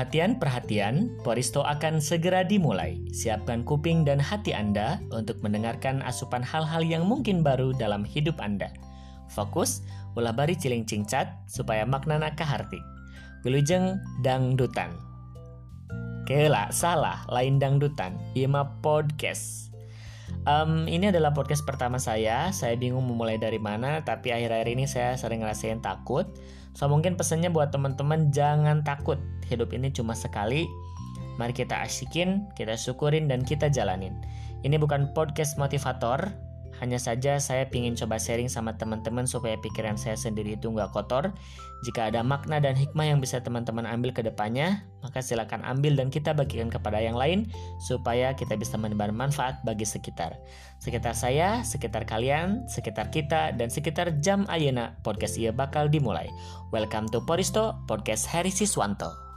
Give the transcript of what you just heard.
Perhatian-perhatian, Poristo akan segera dimulai. Siapkan kuping dan hati Anda untuk mendengarkan asupan hal-hal yang mungkin baru dalam hidup Anda. Fokus, ulah bari ciling cingcat supaya maknana kaharti. Wilujeng dangdutan. Kela, salah, lain dangdutan. Ima podcast. Um, ini adalah podcast pertama saya. Saya bingung memulai dari mana, tapi akhir-akhir ini saya sering ngerasain takut. So mungkin pesannya buat teman-teman jangan takut. Hidup ini cuma sekali. Mari kita asikin, kita syukurin dan kita jalanin. Ini bukan podcast motivator, hanya saja saya ingin coba sharing sama teman-teman supaya pikiran saya sendiri itu nggak kotor. Jika ada makna dan hikmah yang bisa teman-teman ambil ke depannya, maka silakan ambil dan kita bagikan kepada yang lain supaya kita bisa menebar manfaat bagi sekitar. Sekitar saya, sekitar kalian, sekitar kita, dan sekitar jam ayena podcast ia bakal dimulai. Welcome to Poristo, podcast Harry Siswanto.